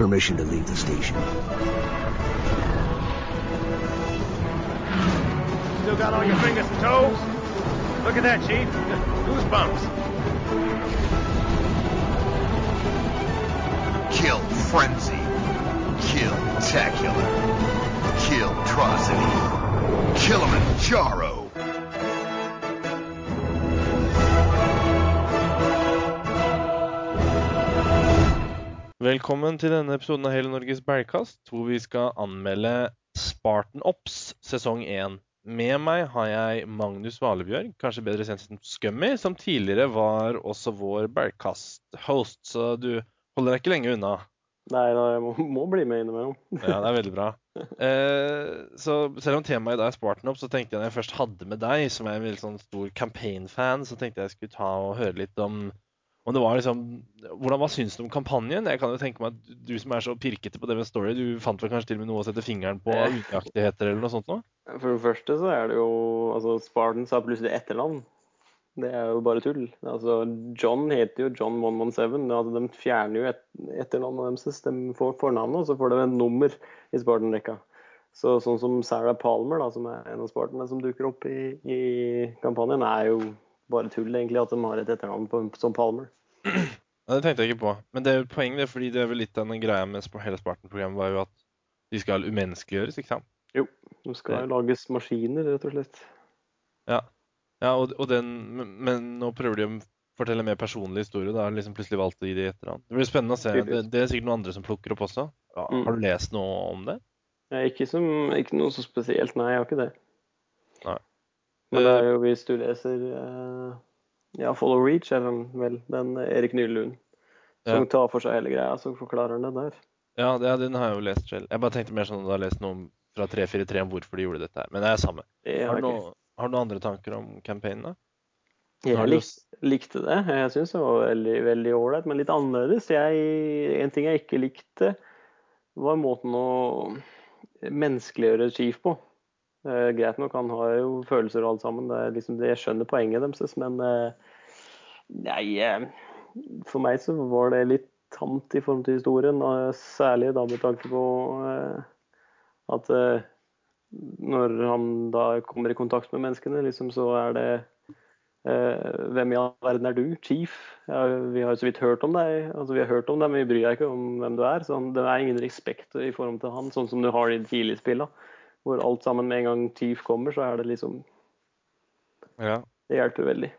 permission to leave the station. Still got all your fingers and toes? Look at that, Chief. Goosebumps. Kill Frenzy. Kill Tacular. Kill Trocity. Kilimanjaro. Velkommen til denne episoden av Hele Norges bergkast, hvor vi skal anmelde Spartan Ops sesong 1. Med meg har jeg Magnus Valebjørg, kanskje bedre kjent som Scummy, som tidligere var også vår bergkast-host, så du holder deg ikke lenge unna. Nei, da, jeg må, må bli med innimellom. Ja, det er veldig bra. Eh, så selv om temaet i dag er Spartan Ops, så tenkte jeg når jeg først hadde med deg, som er en veldig sånn stor campaign-fan, så tenkte jeg jeg skulle ta og høre litt om om det var liksom, hvordan, Hva syns du om kampanjen? Jeg kan jo tenke meg at Du som er så pirkete på det med story, du fant vel kanskje til og med noe å sette fingeren på? Unøyaktigheter eller noe sånt noe? For det første så er det jo altså Spartans har plutselig etternavn. Det er jo bare tull. Altså, John heter jo John 117. Altså, de fjerner jo et, etternavnet deres. De får fornavnet, og så får de et nummer i Spartan-rekka. Så sånn som Sarah Palmer, da, som er en av Spartane som dukker opp i, i kampanjen, er jo bare tull, egentlig, at de har et etternavn på, som Palmer. Ja, det tenkte jeg ikke på. Men det er jo et poeng, det, fordi det er vel litt av den greia med hele Spartan-programmet var jo at de skal umenneskeliggjøres, ikke sant? Jo, de skal jo lages maskiner, rett og slett. Ja, ja og, og den, men nå prøver de å fortelle mer personlig historie. Da har liksom plutselig valgt å gi det etternavn. Det blir spennende å se. Det, det, er sikkert noen andre som plukker opp også. Ja, mm. Har du lest noe om det? Ja, ikke, som, ikke noe så spesielt, nei. Jeg har ikke det. Nei. Men det er jo hvis du leser uh, ja, Follow Reach, er den vel, den Erik Nylund, som ja. tar for seg hele greia, som forklarer den det der. Ja, det, den har jeg jo lest selv. Jeg bare tenkte mer sånn at du har lest noe fra 343 om hvorfor de gjorde dette her. Men det er samme. har, du noe, har, du noen andre tanker om campaignen, da? Jeg lik, likte det. Jeg syns det var veldig veldig ålreit, men litt annerledes. Jeg, en ting jeg ikke likte, var måten å menneskeliggjøre Chief på. Uh, greit nok, han har jo følelser og alt sammen. Det er liksom jeg skjønner poenget deres, men uh, nei uh, For meg så var det litt tamt i form til historien. Særlig da med tanke på at når han da kommer i kontakt med menneskene, liksom, så er det hvem i all verden er du? Chief? Ja, vi har jo så vidt hørt om deg. Altså, vi har hørt om deg, men vi bryr deg ikke om hvem du er. Så det er ingen respekt i forhold til han, sånn som du har i de tidlige spillene hvor alt sammen med en gang Thief kommer, så er det liksom ja. Det hjelper veldig.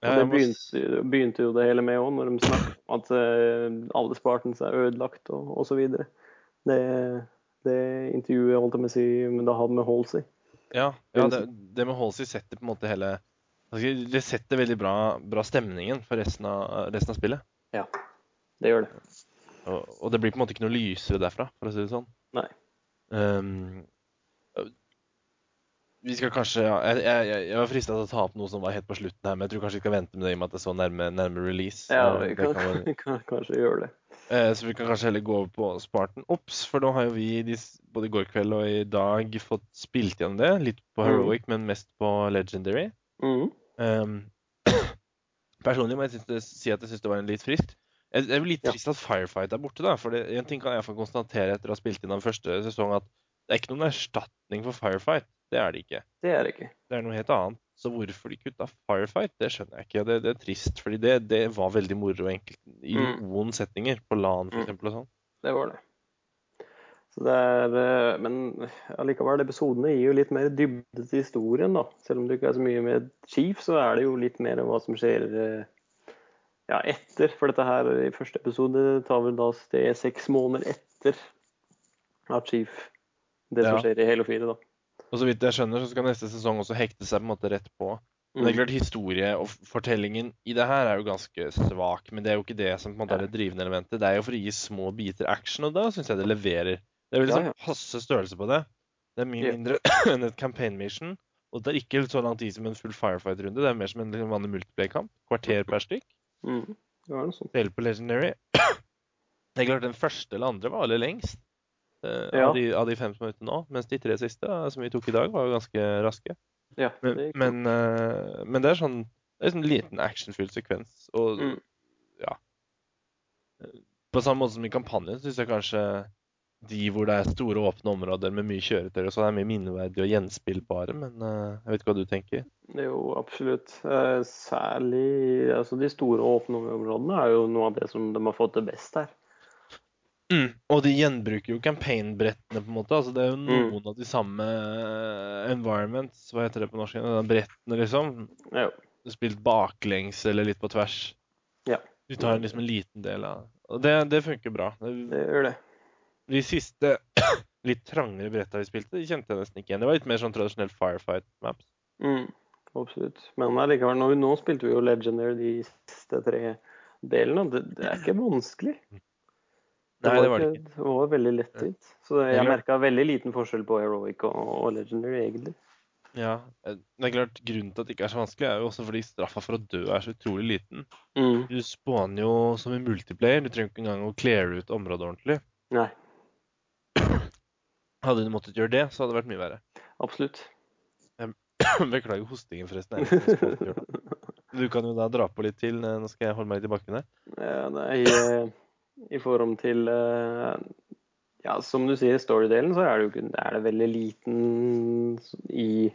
Ja, det begynte, begynte, jo det hele med òg, når de snakket om at uh, alle Spartans er ødelagt og osv. Det, det intervjuet holdt jeg med å si, men da hadde med Halsey. Ja, ja det, det, med Halsey setter på en måte hele Det setter veldig bra, bra stemningen for resten av, resten av, spillet. Ja, det gjør det. Og, og, det blir på en måte ikke noe lysere derfra, for å si det sånn. Nei. Um, vi skal kanskje, ja, jeg, jeg, jeg, var frista til å ta opp noe som var helt på slutten her, men jeg tror kanskje vi skal vente med det i og med at det er så nærme, nærme release. Ja, vi kan, kan, vi kan kanskje gjøre det. Eh, så vi kan kanskje heller gå over på Spartan Ops, for nå har jo vi både i går kveld og i dag fått spilt gjennom det. Litt på mm. Heroic, mm. men mest på Legendary. Mm. Um, personlig må jeg si at jeg syns det var en litt frist Jeg blir litt trist ja. at Firefight er borte, da. For det, en ting kan jeg få konstatere etter å ha spilt inn den første sesongen, at det er ikke noen erstatning for Firefight. Det er det ikke. Det er det ikke. Det er noe helt annet. Så hvorfor de kutta Firefight, det skjønner jeg ikke. Det, det er trist, fordi det, det, var veldig moro enkelt i mm. noen setninger. På LAN f.eks. Mm. og sånn. Det var det. Så det er, eh, men allikevel, episodene gir jo litt mer dybde til historien. da. Selv om det ikke er så mye med Chief, så er det jo litt mer om hva som skjer eh, ja, etter. For dette her i første episode tar vel da sted seks måneder etter at Chief Det som ja. skjer i Halo 4, da. Og så vidt jeg skjønner, så skal neste sesong også hekte seg på en måte rett på. Men det er mm. klart, historie og fortellingen i det her er jo ganske svak. Men det er jo ikke det som på en måte er det drivende elementet. Det er jo for å gi små biter action, og da syns jeg det leverer. Det er jo liksom passe størrelse på det. Det er mye mindre enn et campaign mission. Og det er ikke så lang tid som en full firefight-runde. Det er mer som en liksom vanlig multiplayer-kamp. Kvarter per stykk. Mm. Ja, Spiller på Legendary. Det er klart, den første eller andre var aller lengst. Uh, ja. av, de, av, de, fem som er ute nå. Mens de tre siste som vi tok i dag, var jo ganske raske. Ja, men, men, uh, men, det er sånn Det er sånn liten actionfylt sekvens. Og mm. ja på samme måte som i kampanjen syns jeg kanskje de hvor det er store, åpne områder med mye kjøretøy og sånn, er mye minneverdig og gjenspillbare. Men eh, jeg vet ikke hva du tenker? Jo, absolutt. Eh, Særlig altså de store åpne områdene er jo noe av det som de har fått det best her. Mm. Og de gjenbruker jo campaign-brettene, på en måte. altså Det er jo Mm. noen av de samme eh, environments, hva heter det på norsk? Brettene, liksom. Ja. Spilt baklengs eller litt på tvers. Ja. Du tar liksom en liten del av Og det, det funker bra. Det- Det gjør det. De siste litt trangere bretta vi spilte, de kjente jeg nesten ikke igjen. Det var litt mer sånn tradisjonell firefight maps. Mm, absolutt. Men allikevel, nå, nå spilte vi jo Legendary de siste tre delene. og Det, det er ikke vanskelig. Nei, det var det ikke. Det var veldig lettvint. Så jeg merka veldig liten forskjell på Heroic og, og Legendary, egentlig. Ja, eh, det er klart Grunnen til at det ikke er så vanskelig, er jo også fordi straffa for å dø er så utrolig liten. Mm. Du spåner jo som en multiplayer. Du trenger ikke engang å cleare ut området ordentlig. Nei, Hadde du måttet gjøre det, så hadde det vært mye verre. absolutt. Beklager hostingen, forresten. Du kan jo da dra på litt til. eh, Nå skal jeg holde meg litt i bakken her. Ja, nei, eh, I forhold til eh, Ja, som du sier, storydelen, så er det jo er det veldig liten i,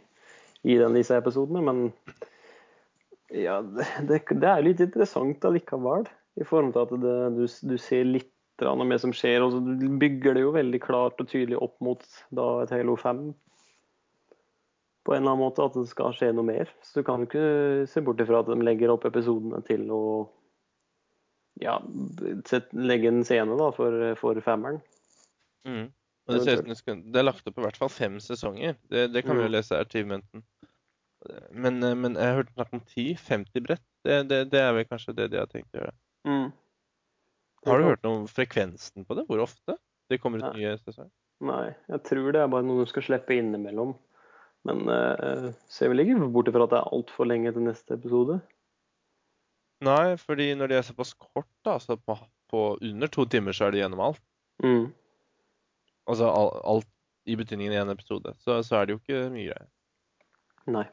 i den, disse episodene. Men ja, det, det, er litt interessant allikevel. I forhold til at det, du, du ser litt noe mer som skjer. og så bygger det jo veldig klart og tydelig opp mot da, et Halo 5 på en eller annen måte at det skal skje noe mer. Så du kan jo ikke se bort ifra at de legger opp episodene til å ja, legge en scene da for, for femmeren. Mm. Det, ser ut som det, er lagt opp i hvert fall fem sesonger. Det, det kan vi jo Mm. lese i achievementen. Men, eh, men jeg har hørt snakk om 10-50 brett. Det, det, det er vel kanskje det de har tenkt å gjøre. Mm. Har du hørt om frekvensen på det? Hvor ofte det kommer ut nye sesonger? Nei, jeg tror det er bare noe du skal slippe innimellom. Men uh, ser vel ikke bort ifra at det er altfor lenge til neste episode. Nei, fordi når de er såpass kort, da, så på, på under to timer, så er de gjennom alt. Mm. Altså al- alt i betydningen i en episode. Så, så er det jo ikke mye greier. Nei.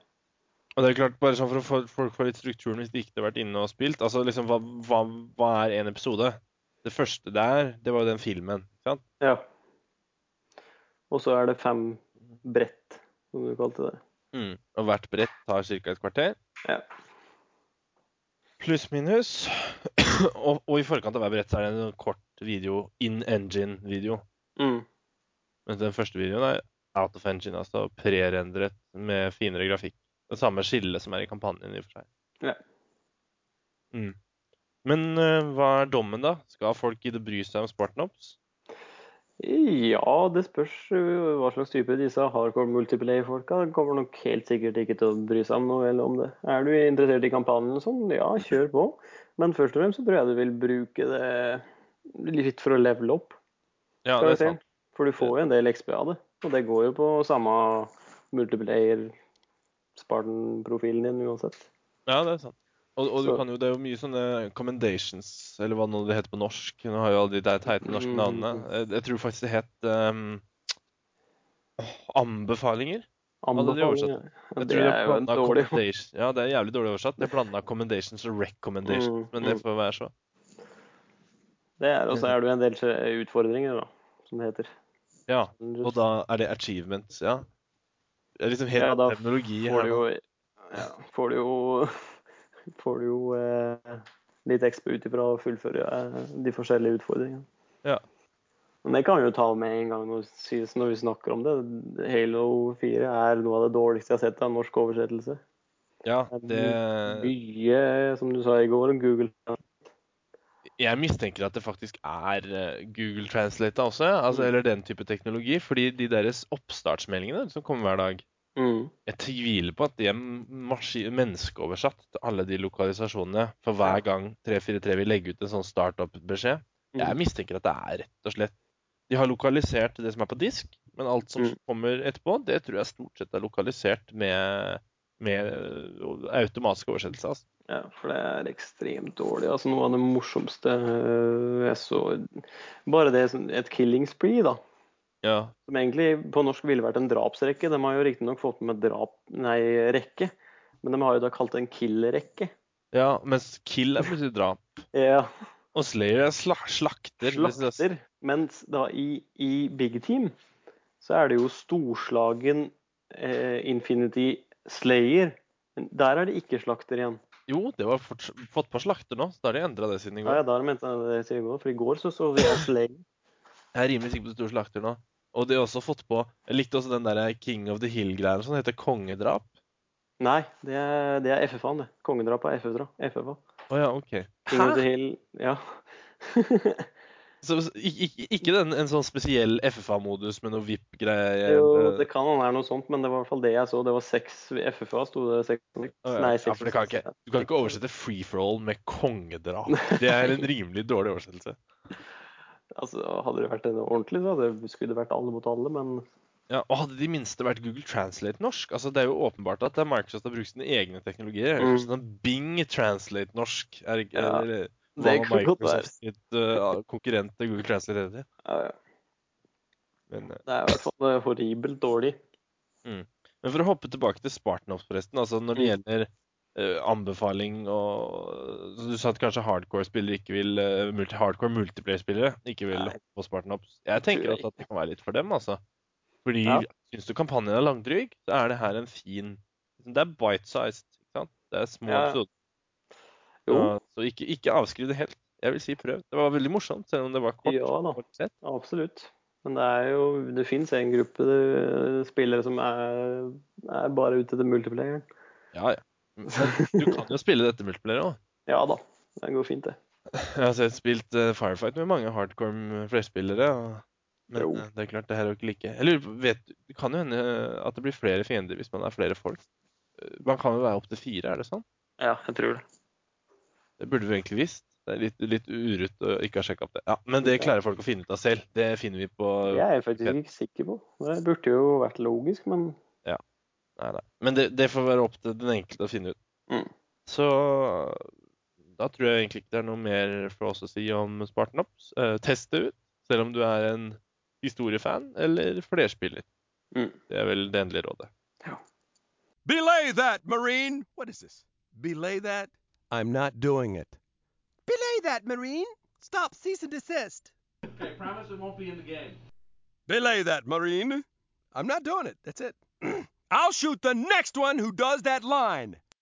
Og det er klart, bare sånn for å få folk får litt strukturen hvis de ikke har vært inne og spilt. Altså liksom, hva, hva, hva er en episode? Det første der, det var jo den filmen. ikke sant? Ja. Og så er det fem brett, som du kalte det. Mm. Og hvert brett tar ca. et kvarter. Ja. Pluss-minus. og, og i forkant av hver brett er det en kort video, in engine-video. Mm. Mens den første videoen er out of engine, altså prerendret med finere grafikk. Det samme skillet som er i kampanjen, i og for seg. Ja. Mm. Men uh, hva er dommen, da? Skal folk gidde bry seg om Spartan Ops? Ja, det spørs uh, hva slags type disse hardcore multiplayer-folka. Kommer nok helt sikkert ikke til å bry seg om noe eller om det. Er du interessert i kampanjen og sånn, ja, kjør på. Men først og fremst så tror jeg du vil bruke det litt for å levele opp. Ja, det er sant. For du får jo en del XP av det. Og det går jo på samme multiplayer Spartan-profilen din uansett. Ja, det er sant. Og, og du kan jo, det er jo mye sånne commendations, eller hva nå det heter på norsk. Nå har jo alle de der teite norske navnene. Jeg, tror faktisk det het um, anbefalinger. Anbefalinger. Ja, det er jo en dårlig Ja, det er jævlig dårlig oversatt. Det er blanda commendations og recommendations, Mm, men det mm. får være så. Det er, Og så er det jo en del utfordringer, da, som det heter. Ja, og da er det achievements, ja. Det er liksom helt Ja, da teknologi. får du jo ja, får du jo, får du jo eh, litt ekspo ut ifra å fullføre eh, de forskjellige utfordringene. Ja. Men det kan vi jo ta med en gang når, når vi snakker om det. Halo 4 er noe av det dårligste jeg har sett av norsk oversettelse. Ja, det Mye, som du sa i går, om Google. Jeg mistenker at det faktisk er eh, Google Translate også, altså, Mm. eller den type teknologi. Fordi de deres oppstartsmeldingene som kommer hver dag Mm. Jeg tviler på at de er menneskeoversatt til alle de lokalisasjonene for hver gang 343 vil legge ut en sånn startup-beskjed. Jeg mistenker at det er rett og slett De har lokalisert det som er på disk, men alt som Mm. kommer etterpå, det tror jeg stort sett er lokalisert med, med eh, automatisk oversettelse. Altså. Ja, for det er ekstremt dårlig. Altså Noe av det morsomste øh, jeg så Bare det et killing spree, da. Ja. Som egentlig på norsk ville vært en drapsrekke. De har jo riktignok fått med drap, nei, rekke. Men de har jo da kalt det en kill-rekke. ja, mens kill er plutselig drap. Ja. Og Slayer er sla slakter. slakter. Mens da i, i Big Team så er det jo storslagen eh, Infinity Slayer. Men der er det ikke slakter igjen. Jo, det var fått på slakter nå, så da har de endra det siden i Ja, ja, da da de jeg det siden i går. For i går så så vi Slayer. Jeg er rimelig sikker på det sto slakter nå. Og de har også fått på Jeg likte også den der King of the Hill-greia som heter kongedrap. Nei, det er, det er FFA-en, det. Kongedrap er FFA. FFA. Oh, ja, OK. King of the Hæ? Hill, ja. Så, ikke, ikke- den, en sånn spesiell FFA-modus med noe VIP-greie? jo, det kan være noe sånt, men det var i hvert fall det jeg så. Det var seks FFA, sto det seks. oh, ja. Nei, ja, for kan ikke, du kan ikke oversette free for all med kongedrap. Det er en rimelig dårlig oversettelse. Altså, hadde det vært ordentlig, så hadde det, skulle det vært alle mot alle, men Ja, og hadde de minste vært Google Translate norsk? Altså, Det er jo åpenbart at det Microsoft har brukt sine egne teknologier. Mm. Sånn Bing Translate norsk er ikke Ja, eller, det er kan godt være. Microsoft sitt uh, konkurrent til Google Translate heter. ja, ja. Men, uh, det er i hvert fall eh, horribelt dårlig. men for å hoppe tilbake til Spartanops, forresten. altså Når det Mm. gjelder eh, anbefaling og Du sa at kanskje hardcore-spillere ikke vil eh, multi, Hardcore multiplayer-spillere ikke vil Nei. på Spartanops. Jeg tenker også at det kan være litt for dem, altså. Fordi Ja. syns du kampanjen er langdryg, så er det her en fin Det er bite-sized. ikke sant? Det er små Ja. episoder. Så ikke, ikke avskriv det helt. Jeg vil si prøv. Det var veldig morsomt, selv om det var kort. Ja da. kort sett. absolutt. Men det er jo Det fins en gruppe eh, spillere som er, er bare ute etter multiplayeren. Ja, ja. Du kan jo spille dette multiplayer òg. Ja da, det går fint, det. Jeg har sett spilt eh, Firefight med mange hardcore flerspillere. og- Men Jo. eh, det er klart, det her er jo ikke like på, vet, Det kan jo hende eh, at det blir flere fiender hvis man er flere folk. Man kan jo være opptil fire, er det sånn? Ja, jeg tror det. Det burde vi egentlig visst. Det er litt, litt urutt å ikke ha sjekka opp det. Ja, Men det klarer folk å finne ut av selv. Det finner vi på Jeg er faktisk ikke sikker på. Det burde jo vært logisk, men Nei, nei. Men det, det får være opp til den enkelte å finne ut. Mm. Så da tror jeg egentlig ikke det er noe mer for oss å si om Spartan Ops. Eh, test det ut, selv om du er en historiefan eller flerspiller. Mm. Det er vel det endelige rådet. Belay that, Marine! What is this? Belay that? I'm not doing it. Belay that, Marine. Stop, cease and desist. I promise it won't be in the game. Belay that, Marine. I'm not doing it. That's it. I'll shoot the next one who does that line.